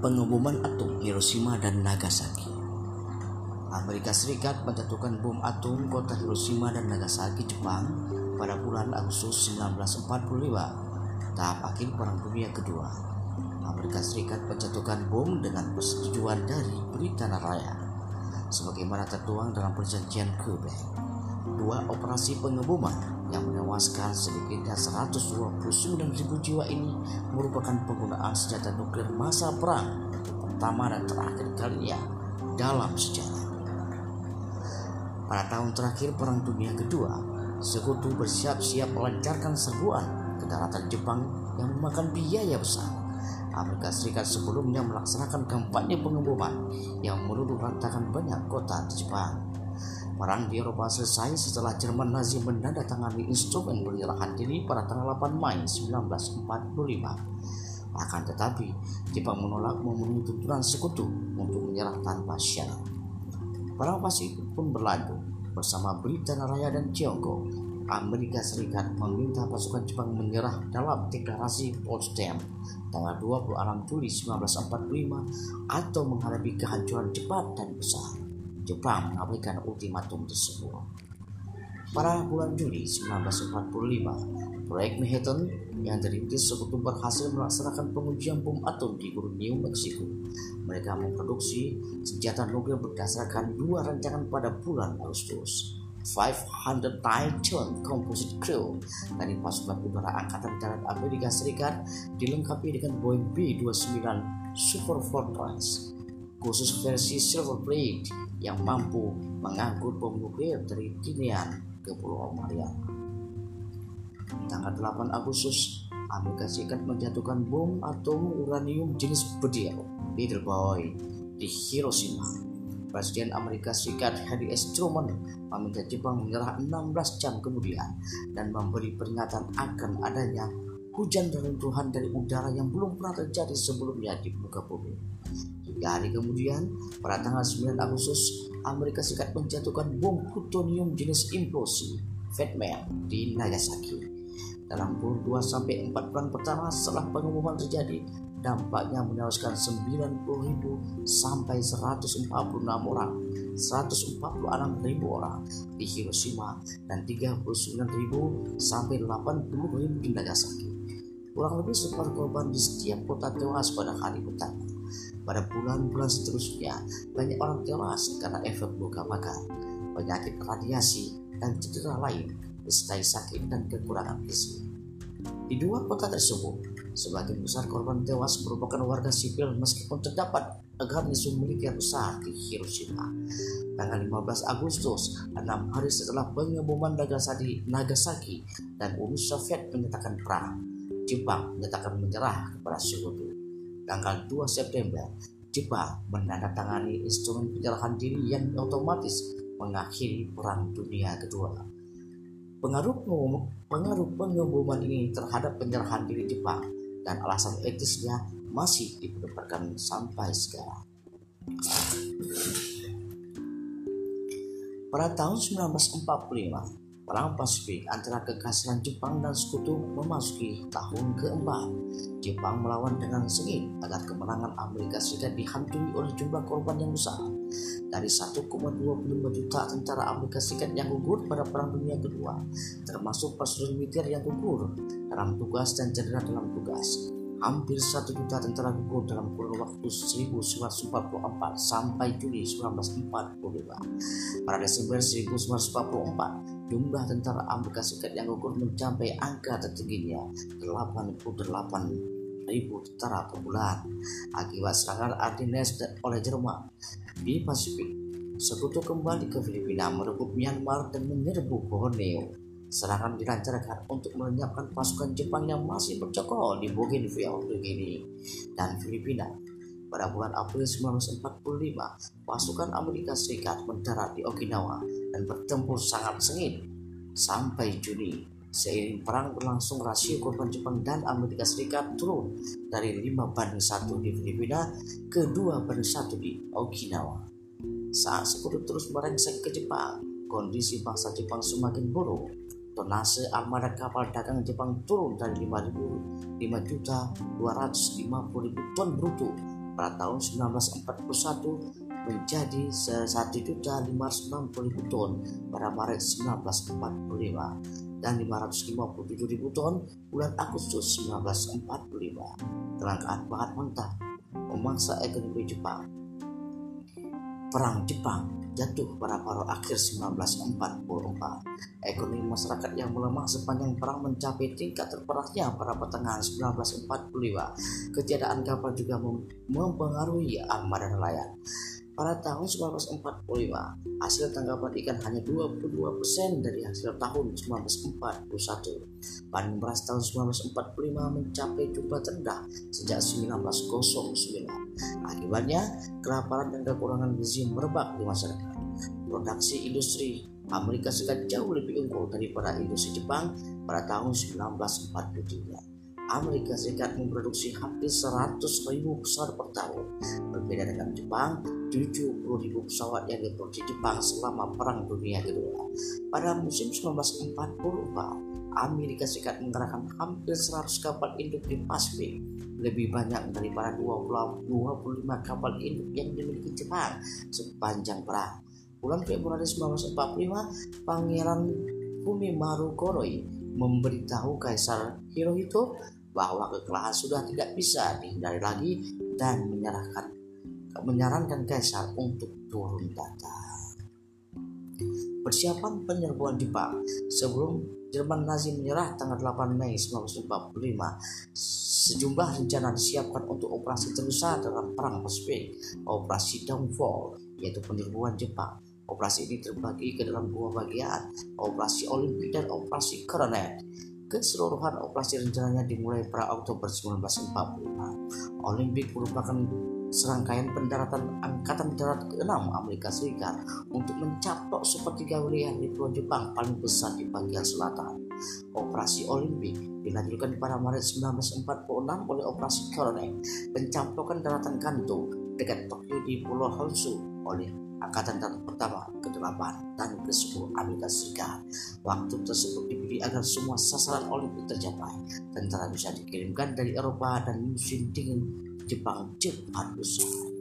Pengeboman atom Hiroshima dan Nagasaki Amerika Serikat menjatuhkan bom atom kota Hiroshima dan Nagasaki, Jepang pada bulan Agustus 1945, tahap akhir Perang Dunia Kedua. Amerika Serikat menjatuhkan bom dengan persetujuan dari Britania Raya, sebagaimana tertuang dalam perjanjian Quebec. Dua operasi pengeboman yang menewaskan sedikitnya 129.000 jiwa ini merupakan penggunaan senjata nuklir masa perang pertama dan terakhir kalinya dalam sejarah. Pada tahun terakhir Perang Dunia Kedua, sekutu bersiap-siap melancarkan serbuan ke daratan Jepang yang memakan biaya besar. Amerika Serikat sebelumnya melaksanakan kampanye pengeboman yang meluluh lantakan banyak kota di Jepang. Perang di Eropa selesai setelah Jerman Nazi menandatangani instrumen penyerahan diri pada tanggal 8 Mei 1945. Akan tetapi, Jepang menolak memenuhi tuntutan sekutu untuk menyerah tanpa syarat. Perang Pasifik pun berlanjut bersama Britania Raya dan Tiongkok. Amerika Serikat meminta pasukan Jepang menyerah dalam deklarasi Potsdam tanggal 26 Juli 1945 atau menghadapi kehancuran cepat dan besar. Jepang mengabaikan ultimatum tersebut. Pada bulan Juli 1945, proyek Manhattan yang dirintis sekutu berhasil melaksanakan pengujian bom atom di Gurun New Mexico. Mereka memproduksi senjata nuklir berdasarkan dua rancangan pada bulan Agustus. 500 Titan Composite Crew dari pasukan udara Angkatan Darat Amerika Serikat dilengkapi dengan Boeing B-29 Super Fortress khusus versi Silver Blade yang mampu mengangkut bom nuklir dari Tinian ke Pulau Mariana. Tanggal 8 Agustus, Amerika Serikat menjatuhkan bom atom uranium jenis Bedyl Little Boy di Hiroshima. Presiden Amerika Serikat Harry S. Truman meminta Jepang menyerah 16 jam kemudian dan memberi peringatan akan adanya hujan dan runtuhan dari udara yang belum pernah terjadi sebelumnya di muka bumi. Tiga hari kemudian, pada tanggal 9 Agustus, Amerika Serikat menjatuhkan bom plutonium jenis implosi Fat Man di Nagasaki. Dalam kurun 2 sampai 4 bulan pertama setelah pengumuman terjadi, dampaknya menewaskan 90.000 sampai 146 orang, 146.000 orang di Hiroshima dan 39.000 sampai 80.000 di Nagasaki. Kurang lebih separuh korban di setiap kota tewas pada hari pertama. Pada bulan-bulan seterusnya, banyak orang tewas karena efek luka bakar, penyakit radiasi, dan cedera lain, disertai sakit dan kekurangan gizi. Di dua kota tersebut, sebagian besar korban tewas merupakan warga sipil meskipun terdapat garnisun militer besar di Hiroshima. Tanggal 15 Agustus, enam hari setelah pengeboman Nagasaki, Nagasaki dan Uni Soviet menyatakan perang, Jepang menyatakan menyerah kepada sekutu tanggal 2 September, Jepang menandatangani instrumen penyerahan diri yang otomatis mengakhiri Perang Dunia Kedua. Pengaruh pengaruh pengumuman ini terhadap penyerahan diri Jepang dan alasan etisnya masih diperdebatkan sampai sekarang. Pada tahun 1945, Perang Pasifik antara kekaisaran Jepang dan sekutu memasuki tahun keempat. Jepang melawan dengan sengit agar kemenangan Amerika Serikat dihantui oleh jumlah korban yang besar. Dari 1,25 juta tentara Amerika Serikat yang gugur pada Perang Dunia Kedua, termasuk personel militer yang gugur dalam tugas dan cedera dalam tugas hampir satu juta tentara gugur dalam kurun waktu 1944 sampai Juli 1945. Pada Desember 1944, jumlah tentara Amerika Serikat yang gugur mencapai angka tertingginya 88 ribu tentara per bulan akibat serangan Ardennes oleh Jerman di Pasifik. Sekutu kembali ke Filipina merebut Myanmar dan menyerbu Borneo Serangan dilancarkan untuk melenyapkan pasukan Jepang yang masih bercokol di Bougainville, New dan Filipina. Pada bulan April 1945, pasukan Amerika Serikat mendarat di Okinawa dan bertempur sangat sengit. Sampai Juni, seiring perang berlangsung rasio korban Jepang dan Amerika Serikat turun dari 5 banding 1 di Filipina ke 2 banding 1 di Okinawa. Saat sekutu terus merengsek ke Jepang, kondisi bangsa Jepang semakin buruk tonase armada kapal dagang Jepang turun dari 5.000 5 juta 250 ribu ton bruto pada tahun 1941 menjadi 1.560.000 ton pada Maret 1945 dan 557.000 ton bulan Agustus 1945. Kelangkaan bahan mentah memaksa ekonomi Jepang. Perang Jepang jatuh pada paruh akhir 1944. Ekonomi masyarakat yang melemah sepanjang perang mencapai tingkat terparahnya pada pertengahan 1945. Ketiadaan kapal juga mempengaruhi armada nelayan. Pada tahun 1945, hasil tangkapan ikan hanya 22% dari hasil tahun 1941. Panen beras tahun 1945 mencapai jumlah terendah sejak 1909. Akibatnya, kelaparan dan kekurangan gizi merebak di masyarakat. Produksi industri Amerika Serikat jauh lebih unggul daripada industri Jepang pada tahun 1943. Amerika Serikat memproduksi hampir 100 ribu pesawat per tahun. Berbeda dengan Jepang, 70 ribu pesawat yang diproduksi Jepang selama Perang Dunia Kedua. Pada musim 1944, Amerika Serikat mengerahkan hampir 100 kapal induk di Pasifik, lebih banyak daripada 20, 25 kapal induk yang dimiliki Jepang sepanjang perang. Bulan Februari 1945, Pangeran Fumimaru Koroi memberitahu Kaisar Hirohito bahwa kekalahan sudah tidak bisa dihindari lagi dan menyerahkan menyarankan Kaisar untuk turun data. Persiapan penyerbuan Jepang sebelum Jerman Nazi menyerah tanggal 8 Mei 1945, sejumlah rencana disiapkan untuk operasi terbesar dalam Perang Pasifik, Operasi Downfall, yaitu penyerbuan Jepang. Operasi ini terbagi ke dalam dua bagian, Operasi Olimpik dan Operasi Coronet. Keseluruhan operasi rencananya dimulai pada Oktober 1945. Olimpik merupakan serangkaian pendaratan Angkatan Darat ke-6 Amerika Serikat untuk mencaplok sepertiga wilayah di Pulau Jepang paling besar di bagian selatan. Operasi Olimpik dilanjutkan pada Maret 1946 oleh Operasi Coronet, pencaplokan daratan Kanto dekat Tokyo di Pulau Honshu oleh Angkatan Darat Pertama, ke-8, dan ke-10 Amerika Serikat. Waktu tersebut dipilih agar semua sasaran Olimpik tercapai. Tentara bisa dikirimkan dari Eropa dan musim dingin Jepang cepat usai.